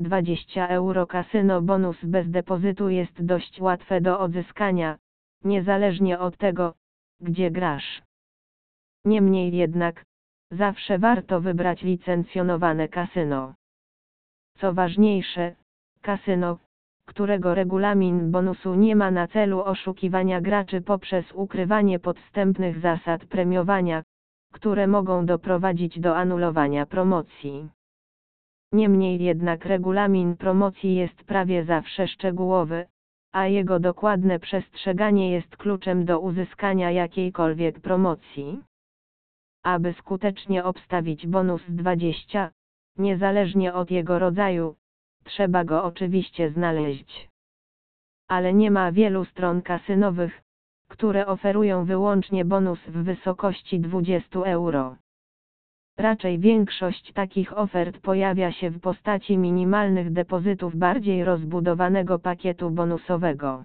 20 euro kasyno bonus bez depozytu jest dość łatwe do odzyskania, niezależnie od tego, gdzie grasz. Niemniej jednak, zawsze warto wybrać licencjonowane kasyno. Co ważniejsze, kasyno, którego regulamin bonusu nie ma na celu oszukiwania graczy poprzez ukrywanie podstępnych zasad premiowania, które mogą doprowadzić do anulowania promocji. Niemniej jednak regulamin promocji jest prawie zawsze szczegółowy, a jego dokładne przestrzeganie jest kluczem do uzyskania jakiejkolwiek promocji. Aby skutecznie obstawić bonus 20, niezależnie od jego rodzaju, trzeba go oczywiście znaleźć. Ale nie ma wielu stron kasynowych, które oferują wyłącznie bonus w wysokości 20 euro. Raczej większość takich ofert pojawia się w postaci minimalnych depozytów bardziej rozbudowanego pakietu bonusowego.